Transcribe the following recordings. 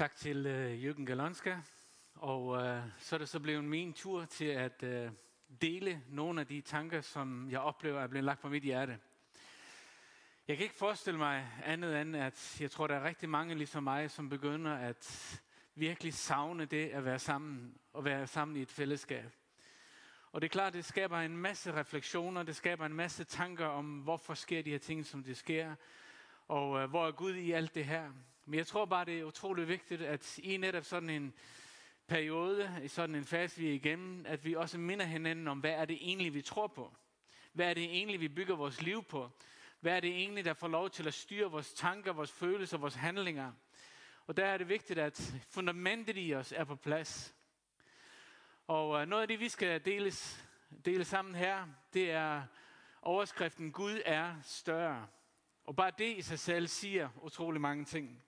Tak til øh, uh, Jørgen Galonska. Og uh, så er det så blevet min tur til at uh, dele nogle af de tanker, som jeg oplever er blevet lagt på mit hjerte. Jeg kan ikke forestille mig andet end, at jeg tror, der er rigtig mange ligesom mig, som begynder at virkelig savne det at være sammen og være sammen i et fællesskab. Og det er klart, det skaber en masse refleksioner, det skaber en masse tanker om, hvorfor sker de her ting, som det sker, og uh, hvor er Gud i alt det her. Men jeg tror bare, det er utrolig vigtigt, at i netop sådan en periode, i sådan en fase, vi er igennem, at vi også minder hinanden om, hvad er det egentlig, vi tror på? Hvad er det egentlig, vi bygger vores liv på? Hvad er det egentlig, der får lov til at styre vores tanker, vores følelser, vores handlinger? Og der er det vigtigt, at fundamentet i os er på plads. Og øh, noget af det, vi skal deles, dele sammen her, det er overskriften, Gud er større. Og bare det i sig selv siger utrolig mange ting.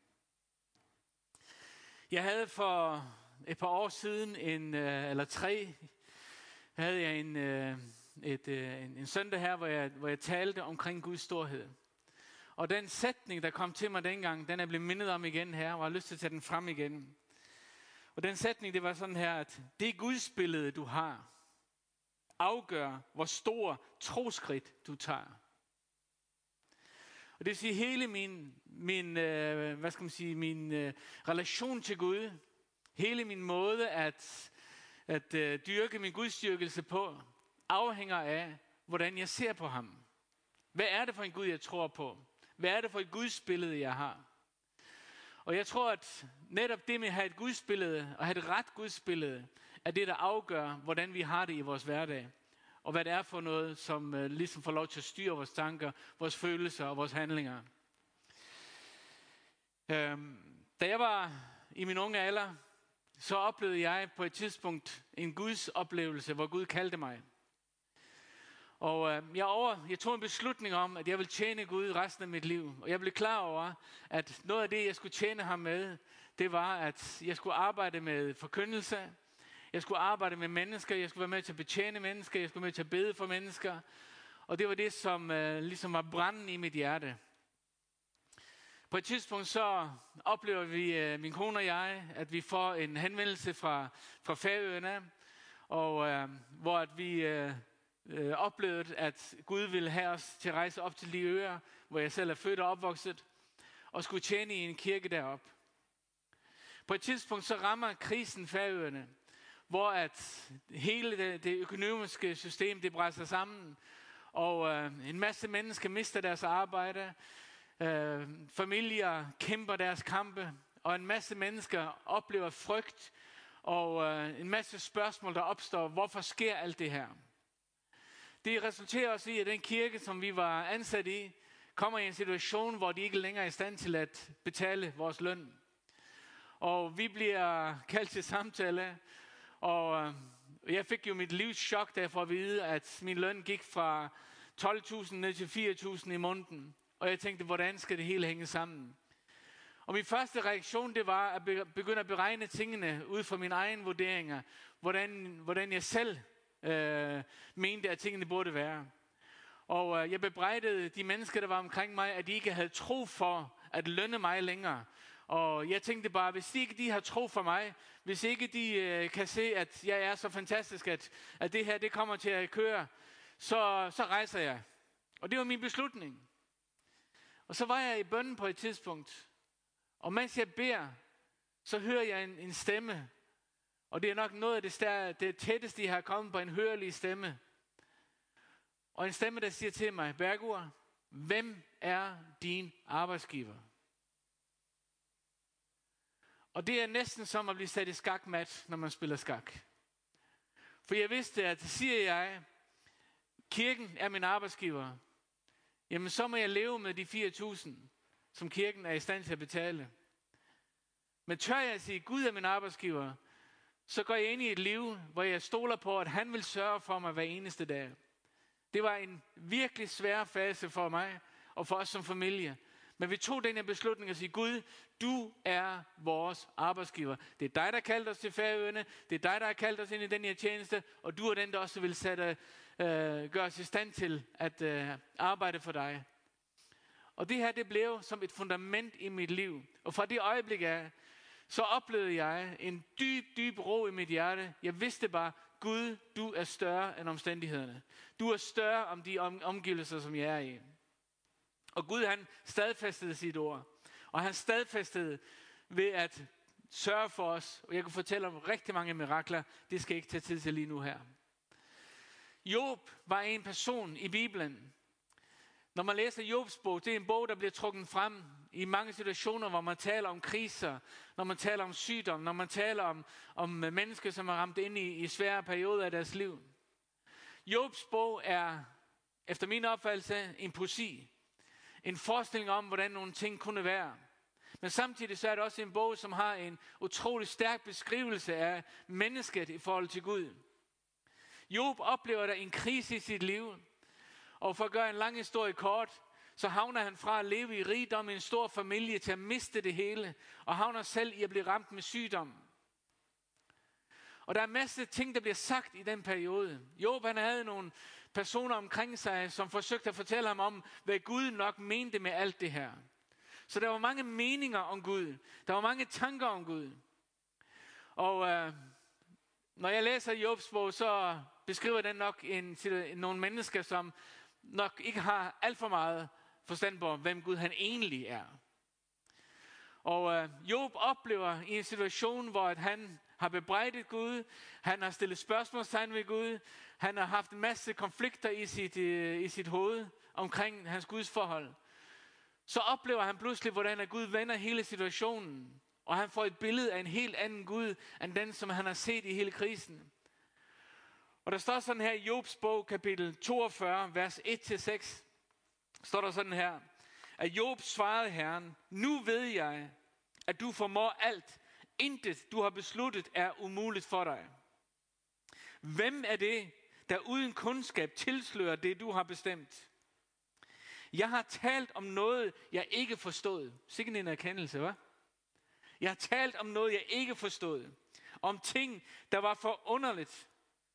Jeg havde for et par år siden, en, øh, eller tre, havde jeg en, øh, et, øh, en, en søndag her, hvor jeg, hvor jeg talte omkring Guds storhed. Og den sætning, der kom til mig dengang, den er blevet mindet om igen her, og jeg har lyst til at tage den frem igen. Og den sætning, det var sådan her, at det gudsbillede, du har, afgør, hvor stor troskridt du tager. Og det vil sige, hele min, min, øh, hvad skal man sige, min øh, relation til Gud, hele min måde at, at øh, dyrke min gudstyrkelse på, afhænger af, hvordan jeg ser på ham. Hvad er det for en Gud, jeg tror på? Hvad er det for et gudsbillede, jeg har? Og jeg tror, at netop det med at have et gudsbillede, og have et ret gudsbillede, er det, der afgør, hvordan vi har det i vores hverdag. Og hvad det er for noget, som øh, ligesom får lov til at styre vores tanker, vores følelser og vores handlinger. Øhm, da jeg var i min unge alder, så oplevede jeg på et tidspunkt en Guds oplevelse, hvor Gud kaldte mig. Og øh, jeg, over, jeg tog en beslutning om, at jeg vil tjene Gud resten af mit liv. Og jeg blev klar over, at noget af det, jeg skulle tjene ham med, det var, at jeg skulle arbejde med forkyndelse. Jeg skulle arbejde med mennesker. Jeg skulle være med til at betjene mennesker. Jeg skulle være med til at bede for mennesker. Og det var det, som øh, ligesom var branden i mit hjerte. På et tidspunkt så oplever vi, øh, min kone og jeg, at vi får en henvendelse fra, fra Færøerne, og øh, hvor at vi øh, øh, oplevede, at Gud ville have os til at rejse op til de øer, hvor jeg selv er født og opvokset, og skulle tjene i en kirke derop. På et tidspunkt så rammer krisen Færøerne, hvor at hele det, det økonomiske system det brænder sammen, og øh, en masse mennesker mister deres arbejde, øh, familier kæmper deres kampe, og en masse mennesker oplever frygt, og øh, en masse spørgsmål, der opstår, hvorfor sker alt det her? Det resulterer også i, at den kirke, som vi var ansat i, kommer i en situation, hvor de ikke længere er i stand til at betale vores løn. Og vi bliver kaldt til samtale, og øh, jeg fik jo mit livs chok, da jeg får at vide, at min løn gik fra 12.000 ned til 4.000 i måneden. Og jeg tænkte, hvordan skal det hele hænge sammen? Og min første reaktion, det var at begynde at beregne tingene ud fra mine egne vurderinger. Hvordan, hvordan jeg selv øh, mente, at tingene burde være. Og øh, jeg bebrejdede de mennesker, der var omkring mig, at de ikke havde tro for at lønne mig længere. Og jeg tænkte bare, hvis ikke de har tro for mig, hvis ikke de øh, kan se, at jeg er så fantastisk, at, at det her det kommer til at køre, så, så rejser jeg. Og det var min beslutning. Og så var jeg i bønden på et tidspunkt. Og mens jeg beder, så hører jeg en, en stemme, og det er nok noget af det, der, det tætteste, jeg har kommet på en hørelig stemme. Og en stemme, der siger til mig, Bergur, hvem er din arbejdsgiver? Og det er næsten som at blive sat i skakmat, når man spiller skak. For jeg vidste, at siger jeg, kirken er min arbejdsgiver, jamen så må jeg leve med de 4.000, som kirken er i stand til at betale. Men tør jeg at sige, Gud er min arbejdsgiver, så går jeg ind i et liv, hvor jeg stoler på, at han vil sørge for mig hver eneste dag. Det var en virkelig svær fase for mig og for os som familie. Men vi tog den her beslutning og sige, Gud, du er vores arbejdsgiver. Det er dig, der kaldte os til færøerne. Det er dig, der har kaldt os ind i den her tjeneste. Og du er den, der også vil sætte, øh, gøre os i stand til at øh, arbejde for dig. Og det her, det blev som et fundament i mit liv. Og fra det øjeblik af, så oplevede jeg en dyb, dyb ro i mit hjerte. Jeg vidste bare, Gud, du er større end omstændighederne. Du er større om de omgivelser, som jeg er i. Og Gud han stadfæstede sit ord. Og han stadfæstede ved at sørge for os. Og jeg kan fortælle om rigtig mange mirakler. Det skal jeg ikke tage tid til lige nu her. Job var en person i Bibelen. Når man læser Jobs bog, det er en bog, der bliver trukket frem i mange situationer, hvor man taler om kriser, når man taler om sygdom, når man taler om, om mennesker, som er ramt ind i, i svære perioder af deres liv. Jobs bog er, efter min opfattelse, en poesi. En forestilling om, hvordan nogle ting kunne være. Men samtidig så er det også en bog, som har en utrolig stærk beskrivelse af mennesket i forhold til Gud. Job oplever der en krise i sit liv. Og for at gøre en lang historie kort, så havner han fra at leve i rigdom i en stor familie til at miste det hele, og havner selv i at blive ramt med sygdom. Og der er masser masse ting, der bliver sagt i den periode. Job han havde nogle personer omkring sig, som forsøgte at fortælle ham om, hvad Gud nok mente med alt det her. Så der var mange meninger om Gud. Der var mange tanker om Gud. Og øh, når jeg læser Jobs bog, så beskriver den nok en, nogle mennesker, som nok ikke har alt for meget forstand på, hvem Gud han egentlig er. Og øh, Job oplever i en situation, hvor at han har bebrejdet Gud, han har stillet spørgsmålstegn ved Gud, han har haft en masse konflikter i sit, øh, i sit hoved omkring hans Guds forhold. Så oplever han pludselig, hvordan at Gud vender hele situationen, og han får et billede af en helt anden Gud, end den, som han har set i hele krisen. Og der står sådan her i Jobs bog, kapitel 42, vers 1-6, står der sådan her, at Job svarede Herren, nu ved jeg, at du formår alt. Intet, du har besluttet, er umuligt for dig. Hvem er det, der uden kundskab tilslører det, du har bestemt? Jeg har talt om noget, jeg ikke forstod. Sikke en erkendelse, hva'? Jeg har talt om noget, jeg ikke forstod. Om ting, der var for underligt,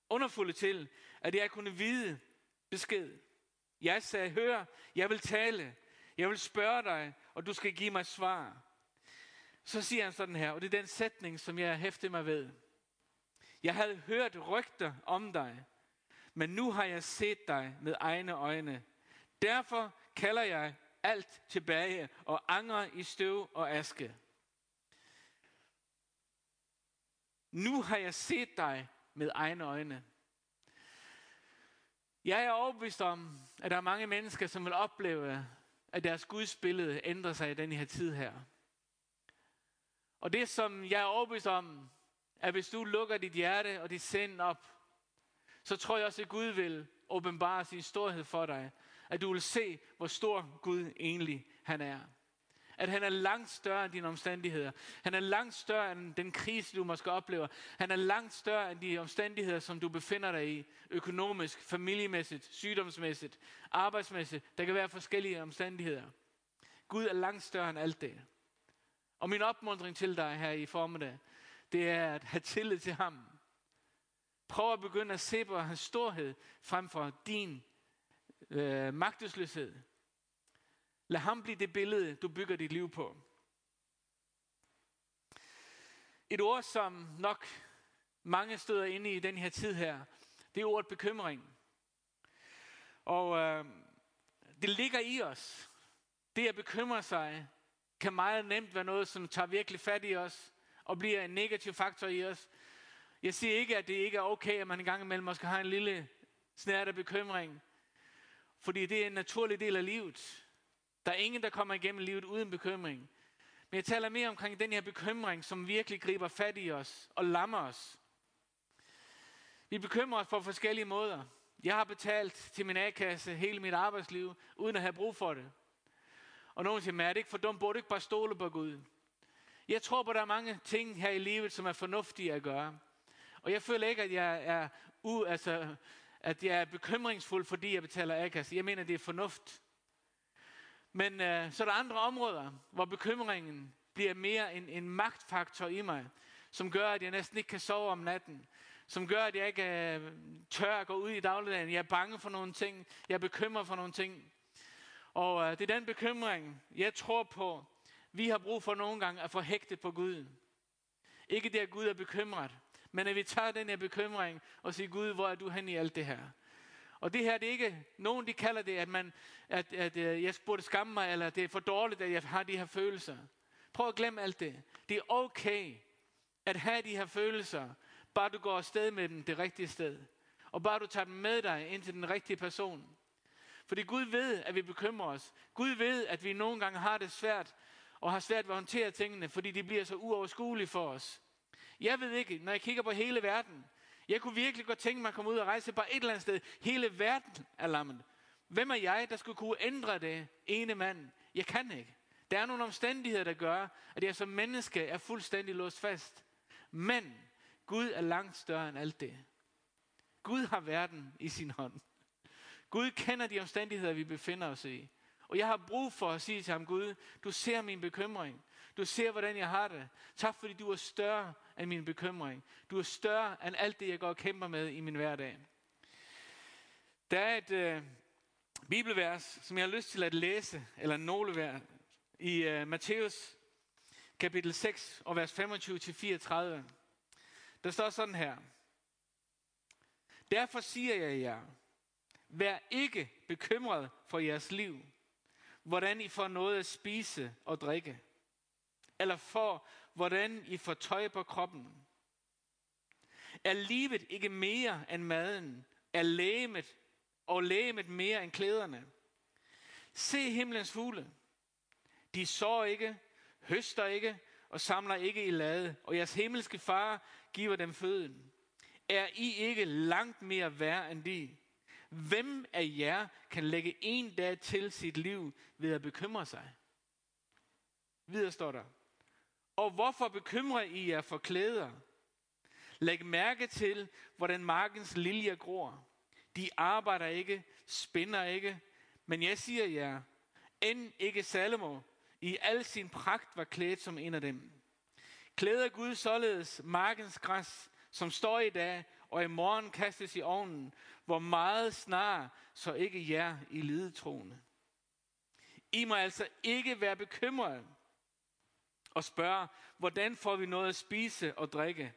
underfulde til, at jeg kunne vide besked. Jeg sagde, hør, jeg vil tale. Jeg vil spørge dig, og du skal give mig svar. Så siger han sådan her, og det er den sætning, som jeg hæfter mig ved. Jeg havde hørt rygter om dig, men nu har jeg set dig med egne øjne. Derfor kalder jeg alt tilbage og angrer i støv og aske. Nu har jeg set dig med egne øjne. Jeg er overbevist om, at der er mange mennesker, som vil opleve, at deres Guds billede ændrer sig i den her tid her. Og det, som jeg er overbevist om, at hvis du lukker dit hjerte og dit sind op, så tror jeg også, at Gud vil åbenbare sin storhed for dig. At du vil se, hvor stor Gud egentlig han er. At han er langt større end dine omstændigheder. Han er langt større end den krise, du måske oplever. Han er langt større end de omstændigheder, som du befinder dig i. Økonomisk, familiemæssigt, sygdomsmæssigt, arbejdsmæssigt. Der kan være forskellige omstændigheder. Gud er langt større end alt det. Og min opmuntring til dig her i formiddag, det er at have tillid til ham. Prøv at begynde at se på hans storhed frem for din øh, magtesløshed. Lad ham blive det billede, du bygger dit liv på. Et ord, som nok mange støder inde i den her tid her, det er ordet bekymring. Og øh, det ligger i os. Det at bekymre sig, kan meget nemt være noget, som tager virkelig fat i os, og bliver en negativ faktor i os. Jeg siger ikke, at det ikke er okay, at man en gang imellem måske har en lille snært af bekymring. Fordi det er en naturlig del af livet. Der er ingen, der kommer igennem livet uden bekymring. Men jeg taler mere omkring den her bekymring, som virkelig griber fat i os og lammer os. Vi bekymrer os på forskellige måder. Jeg har betalt til min A-kasse hele mit arbejdsliv, uden at have brug for det. Og nogen siger, er det ikke for dumt, burde du ikke bare stole på Gud? Jeg tror på, at der er mange ting her i livet, som er fornuftige at gøre. Og jeg føler ikke, at jeg er, u, altså, at jeg er bekymringsfuld, fordi jeg betaler A-kasse. Jeg mener, det er fornuft. Men øh, så er der andre områder, hvor bekymringen bliver mere en, en magtfaktor i mig, som gør, at jeg næsten ikke kan sove om natten. Som gør, at jeg ikke øh, tør at gå ud i dagligdagen. Jeg er bange for nogle ting. Jeg bekymrer for nogle ting. Og øh, det er den bekymring, jeg tror på, vi har brug for nogle gange at få hægtet på Gud. Ikke det, at Gud er bekymret, men at vi tager den her bekymring og siger, Gud, hvor er du hen i alt det her? Og det her, det er ikke, nogen de kalder det, at, man, at, at øh, jeg burde skamme mig, eller det er for dårligt, at jeg har de her følelser. Prøv at glemme alt det. Det er okay at have de her følelser, bare du går afsted med dem det rigtige sted. Og bare du tager dem med dig ind til den rigtige person. Fordi Gud ved, at vi bekymrer os. Gud ved, at vi nogle gange har det svært, og har svært ved at håndtere tingene, fordi de bliver så uoverskuelige for os. Jeg ved ikke, når jeg kigger på hele verden, jeg kunne virkelig godt tænke mig at komme ud og rejse bare et eller andet sted. Hele verden er lammet. Hvem er jeg, der skulle kunne ændre det ene mand? Jeg kan ikke. Der er nogle omstændigheder, der gør, at jeg som menneske er fuldstændig låst fast. Men Gud er langt større end alt det. Gud har verden i sin hånd. Gud kender de omstændigheder, vi befinder os i. Og jeg har brug for at sige til ham, Gud, du ser min bekymring. Du ser, hvordan jeg har det. Tak, fordi du er større end min bekymring. Du er større end alt det, jeg går og kæmper med i min hverdag. Der er et øh, bibelvers, som jeg har lyst til at læse, eller nogle vers, i øh, Matthæus kapitel 6 og vers 25-34. Der står sådan her. Derfor siger jeg jer, vær ikke bekymret for jeres liv, hvordan I får noget at spise og drikke, eller for hvordan I får tøj på kroppen. Er livet ikke mere end maden? Er lægemet og lægemet mere end klæderne? Se himlens fugle. De sår ikke, høster ikke og samler ikke i lade, og jeres himmelske far giver dem føden. Er I ikke langt mere værd end de? Hvem af jer kan lægge en dag til sit liv ved at bekymre sig? Videre står der. Og hvorfor bekymrer I jer for klæder? Læg mærke til, hvordan markens liljer gror. De arbejder ikke, spinder ikke, men jeg siger jer, end ikke Salomo i al sin pragt var klædt som en af dem. Klæder Gud således markens græs, som står i dag, og i morgen kastes i ovnen, hvor meget snar, så ikke jer i lidetroende. I må altså ikke være bekymrede og spørge, hvordan får vi noget at spise og drikke?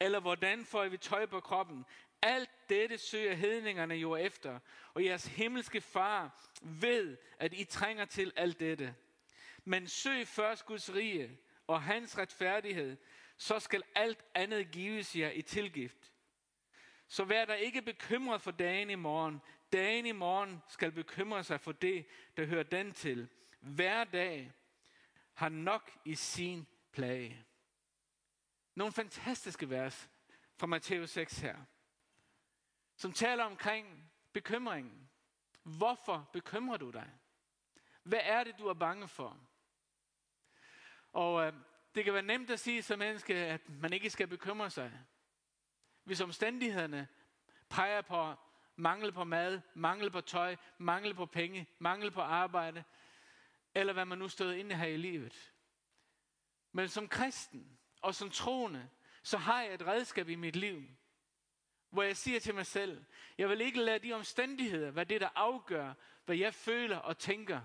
Eller hvordan får vi tøj på kroppen? Alt dette søger hedningerne jo efter, og jeres himmelske far ved, at I trænger til alt dette. Men søg først Guds rige og hans retfærdighed, så skal alt andet gives jer i tilgift. Så vær der ikke bekymret for dagen i morgen. Dagen i morgen skal bekymre sig for det, der hører den til. Hver dag har nok i sin plage. Nogle fantastiske vers fra Matteus 6 her, som taler omkring bekymringen. Hvorfor bekymrer du dig? Hvad er det, du er bange for? Og øh, det kan være nemt at sige som menneske, at man ikke skal bekymre sig. Hvis omstændighederne peger på mangel på mad, mangel på tøj, mangel på penge, mangel på arbejde, eller hvad man nu stod inde her i livet. Men som kristen og som troende, så har jeg et redskab i mit liv, hvor jeg siger til mig selv, jeg vil ikke lade de omstændigheder være det, der afgør, hvad jeg føler og tænker.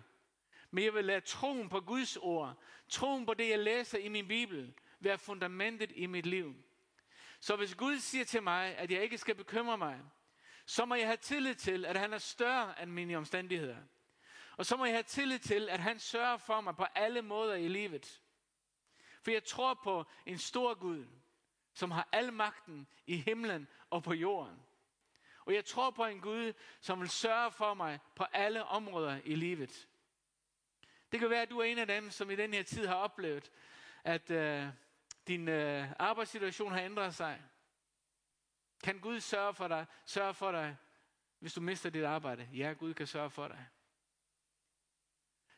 Men jeg vil lade troen på Guds ord, troen på det, jeg læser i min Bibel, være fundamentet i mit liv. Så hvis Gud siger til mig, at jeg ikke skal bekymre mig, så må jeg have tillid til, at han er større end mine omstændigheder. Og så må jeg have tillid til, at han sørger for mig på alle måder i livet. For jeg tror på en stor Gud, som har al magten i himlen og på jorden. Og jeg tror på en Gud, som vil sørge for mig på alle områder i livet. Det kan være, at du er en af dem, som i den her tid har oplevet, at øh, din øh, arbejdssituation har ændret sig. Kan Gud sørge for dig, sørge for dig, hvis du mister dit arbejde? Ja, Gud kan sørge for dig.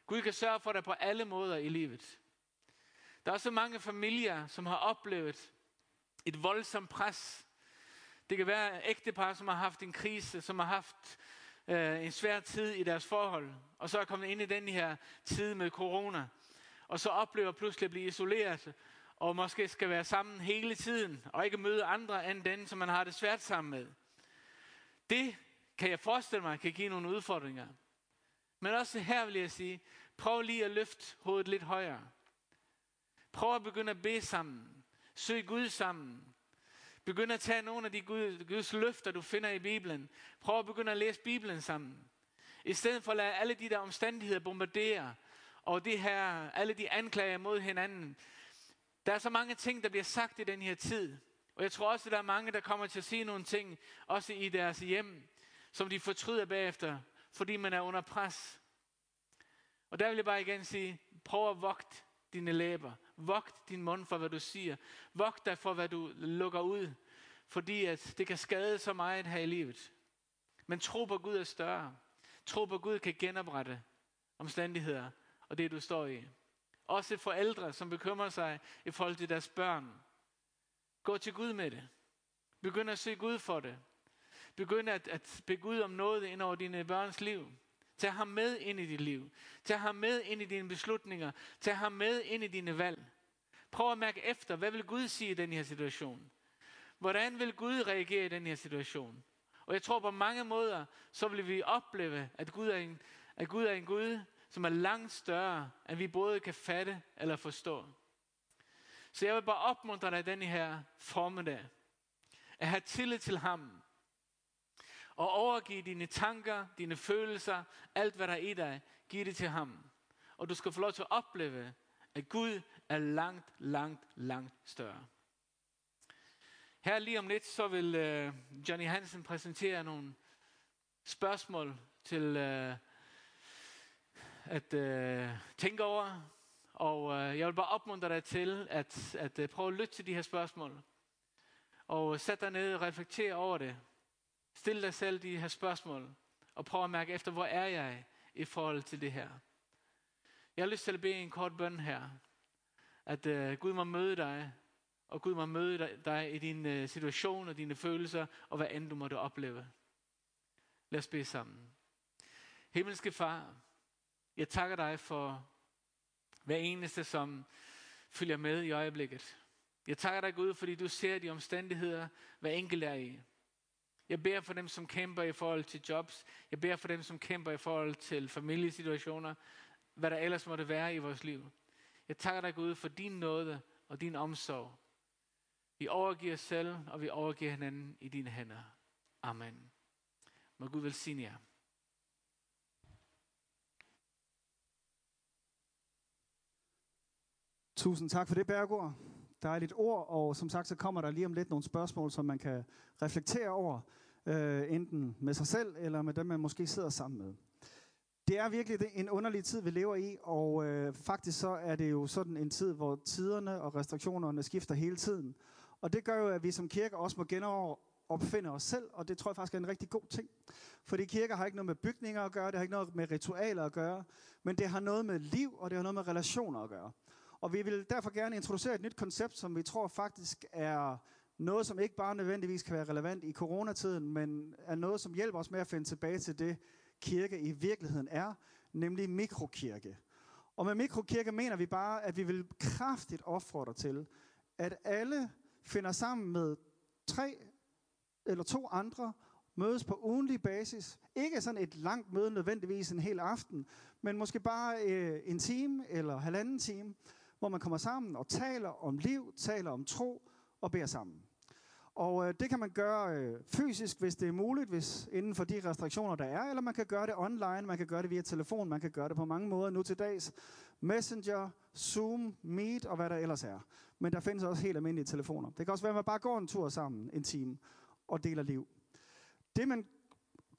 Gud kan sørge for dig på alle måder i livet. Der er så mange familier, som har oplevet et voldsomt pres. Det kan være ægtepar, som har haft en krise, som har haft øh, en svær tid i deres forhold, og så er kommet ind i den her tid med corona, og så oplever pludselig at blive isoleret, og måske skal være sammen hele tiden, og ikke møde andre end den, som man har det svært sammen med. Det kan jeg forestille mig kan give nogle udfordringer. Men også her vil jeg sige, prøv lige at løfte hovedet lidt højere. Prøv at begynde at bede sammen. Søg Gud sammen. Begynd at tage nogle af de Gud, Guds løfter, du finder i Bibelen. Prøv at begynde at læse Bibelen sammen. I stedet for at lade alle de der omstændigheder bombardere, og det her, alle de anklager mod hinanden. Der er så mange ting, der bliver sagt i den her tid. Og jeg tror også, at der er mange, der kommer til at sige nogle ting, også i deres hjem, som de fortryder bagefter, fordi man er under pres. Og der vil jeg bare igen sige, prøv at vogt dine læber. Vogt din mund for, hvad du siger. Vogt dig for, hvad du lukker ud. Fordi at det kan skade så meget her i livet. Men tro på Gud er større. Tro på Gud kan genoprette omstændigheder og det, du står i. Også forældre, som bekymrer sig i forhold til deres børn. Gå til Gud med det. Begynd at søge Gud for det. Begynd at, at bede Gud om noget ind over dine børns liv. Tag ham med ind i dit liv. Tag ham med ind i dine beslutninger. Tag ham med ind i dine valg. Prøv at mærke efter, hvad vil Gud sige i den her situation? Hvordan vil Gud reagere i den her situation? Og jeg tror på mange måder, så vil vi opleve, at Gud er en, at Gud, er en Gud, som er langt større, end vi både kan fatte eller forstå. Så jeg vil bare opmuntre dig den her formiddag. At have tillid til ham. Og overgive dine tanker, dine følelser, alt hvad der er i dig, giv det til ham. Og du skal få lov til at opleve, at Gud er langt, langt, langt større. Her lige om lidt, så vil uh, Johnny Hansen præsentere nogle spørgsmål til uh, at uh, tænke over. Og uh, jeg vil bare opmuntre dig til at, at uh, prøve at lytte til de her spørgsmål. Og sæt dig ned og reflektere over det. Stil dig selv de her spørgsmål. Og prøv at mærke efter, hvor er jeg i forhold til det her. Jeg har lyst til at bede en kort bøn her. At uh, Gud må møde dig, og Gud må møde dig, dig i din uh, situation og dine følelser, og hvad end du måtte opleve. Lad os bede sammen. Himmelske Far, jeg takker dig for hver eneste, som følger med i øjeblikket. Jeg takker dig Gud, fordi du ser de omstændigheder, hver enkelt er i. Jeg beder for dem, som kæmper i forhold til jobs. Jeg beder for dem, som kæmper i forhold til familiesituationer. Hvad der ellers måtte være i vores liv. Jeg takker dig Gud for din nåde og din omsorg. Vi overgiver os selv, og vi overgiver hinanden i dine hænder. Amen. Må Gud velsigne jer. Tusind tak for det, Bergård dejligt ord, og som sagt, så kommer der lige om lidt nogle spørgsmål, som man kan reflektere over, øh, enten med sig selv, eller med dem, man måske sidder sammen med. Det er virkelig en underlig tid, vi lever i, og øh, faktisk så er det jo sådan en tid, hvor tiderne og restriktionerne skifter hele tiden. Og det gør jo, at vi som kirke også må genopfinde os selv, og det tror jeg faktisk er en rigtig god ting. Fordi kirker har ikke noget med bygninger at gøre, det har ikke noget med ritualer at gøre, men det har noget med liv, og det har noget med relationer at gøre. Og vi vil derfor gerne introducere et nyt koncept, som vi tror faktisk er noget, som ikke bare nødvendigvis kan være relevant i coronatiden, men er noget, som hjælper os med at finde tilbage til det, kirke i virkeligheden er, nemlig mikrokirke. Og med mikrokirke mener vi bare, at vi vil kraftigt opfordre til, at alle finder sammen med tre eller to andre, mødes på ugenlig basis. Ikke sådan et langt møde nødvendigvis en hel aften, men måske bare øh, en time eller halvanden time, hvor man kommer sammen og taler om liv, taler om tro og beder sammen. Og øh, det kan man gøre øh, fysisk, hvis det er muligt, hvis inden for de restriktioner, der er, eller man kan gøre det online, man kan gøre det via telefon, man kan gøre det på mange måder nu til dags. Messenger, Zoom, Meet og hvad der ellers er. Men der findes også helt almindelige telefoner. Det kan også være, at man bare går en tur sammen en time og deler liv. Det man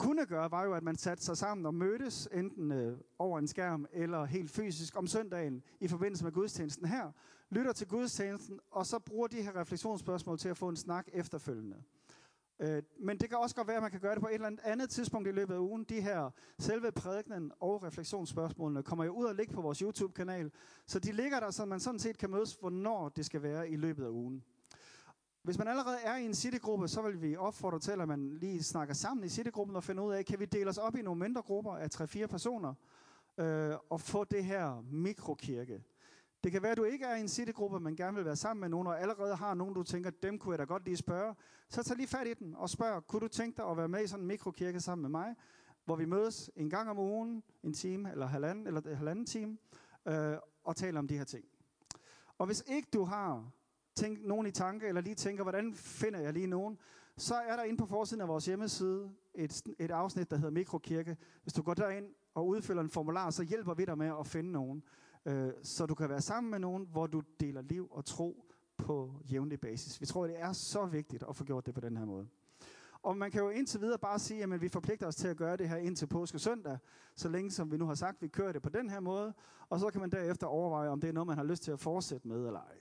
kunne gøre, var jo, at man satte sig sammen og mødtes, enten øh, over en skærm eller helt fysisk om søndagen i forbindelse med gudstjenesten her, lytter til gudstjenesten, og så bruger de her refleksionsspørgsmål til at få en snak efterfølgende. Øh, men det kan også godt være, at man kan gøre det på et eller andet andet tidspunkt i løbet af ugen. De her selve prædikenen og refleksionsspørgsmålene kommer jo ud og ligge på vores YouTube-kanal, så de ligger der, så man sådan set kan mødes, hvornår det skal være i løbet af ugen. Hvis man allerede er i en citygruppe, så vil vi opfordre til, at man lige snakker sammen i citygruppen og finder ud af, kan vi dele os op i nogle mindre grupper af 3-4 personer øh, og få det her mikrokirke. Det kan være, at du ikke er i en citygruppe, men gerne vil være sammen med nogen, og allerede har nogen, du tænker, dem kunne jeg da godt lige spørge. Så tag lige fat i den og spørg, kunne du tænke dig at være med i sådan en mikrokirke sammen med mig, hvor vi mødes en gang om ugen, en time eller halvanden, eller øh, halvanden time, øh, og taler om de her ting. Og hvis ikke du har tænke nogen i tanke, eller lige tænker, hvordan finder jeg lige nogen, så er der inde på forsiden af vores hjemmeside et, et afsnit, der hedder Mikrokirke. Hvis du går derind og udfylder en formular, så hjælper vi dig med at finde nogen. Øh, så du kan være sammen med nogen, hvor du deler liv og tro på jævnlig basis. Vi tror, det er så vigtigt at få gjort det på den her måde. Og man kan jo indtil videre bare sige, at vi forpligter os til at gøre det her indtil påske søndag, så længe som vi nu har sagt, vi kører det på den her måde, og så kan man derefter overveje, om det er noget, man har lyst til at fortsætte med eller ej.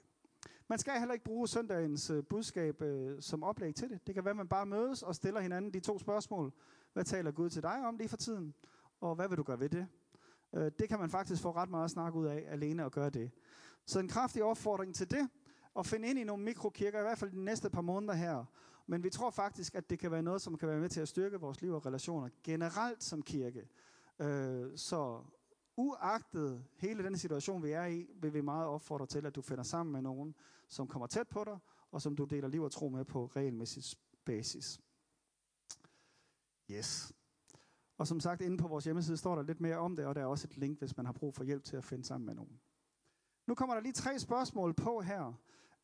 Man skal heller ikke bruge søndagens øh, budskab øh, som oplæg til det. Det kan være, at man bare mødes og stiller hinanden de to spørgsmål. Hvad taler Gud til dig om lige for tiden? Og hvad vil du gøre ved det? Øh, det kan man faktisk få ret meget snak ud af alene at gøre det. Så en kraftig opfordring til det, og finde ind i nogle mikrokirker, i hvert fald de næste par måneder her. Men vi tror faktisk, at det kan være noget, som kan være med til at styrke vores liv og relationer generelt som kirke. Øh, så uagtet hele den situation, vi er i, vil vi meget opfordre til, at du finder sammen med nogen, som kommer tæt på dig, og som du deler liv og tro med på regelmæssig basis. Yes. Og som sagt, inde på vores hjemmeside står der lidt mere om det, og der er også et link, hvis man har brug for hjælp til at finde sammen med nogen. Nu kommer der lige tre spørgsmål på her.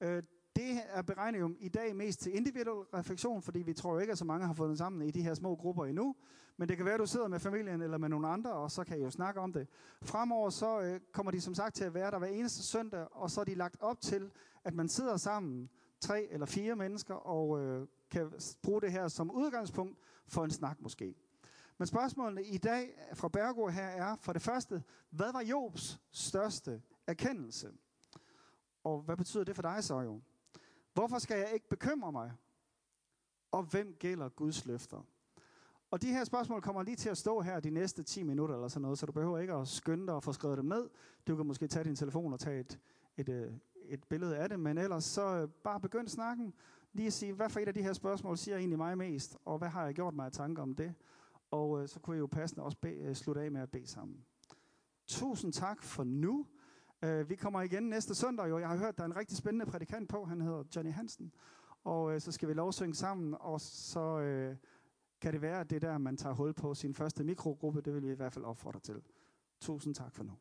Øh, det er beregnet jo i dag mest til individuel refleksion, fordi vi tror jo ikke, at så mange har fundet sammen i de her små grupper endnu. Men det kan være, at du sidder med familien eller med nogle andre, og så kan I jo snakke om det. Fremover så øh, kommer de som sagt til at være der hver eneste søndag, og så er de lagt op til, at man sidder sammen, tre eller fire mennesker, og øh, kan bruge det her som udgangspunkt for en snak måske. Men spørgsmålene i dag fra Bergård her er for det første, hvad var Jobs største erkendelse? Og hvad betyder det for dig så jo? Hvorfor skal jeg ikke bekymre mig? Og hvem gælder Guds løfter? Og de her spørgsmål kommer lige til at stå her de næste 10 minutter eller sådan noget, så du behøver ikke at skynde dig og få skrevet dem ned. Du kan måske tage din telefon og tage et, et, øh, et billede af det, men ellers så øh, bare begynd snakken. Lige at sige, hvad for et af de her spørgsmål siger egentlig mig mest, og hvad har jeg gjort mig af tanker om det? Og øh, så kunne jeg jo passende også bede, øh, slutte af med at bede sammen. Tusind tak for nu. Øh, vi kommer igen næste søndag. Jo. Jeg har hørt, der er en rigtig spændende prædikant på. Han hedder Johnny Hansen. Og øh, så skal vi lovsynge sammen. Og så øh, kan det være, at det der, man tager hul på sin første mikrogruppe, det vil vi i hvert fald opfordre til. Tusind tak for nu.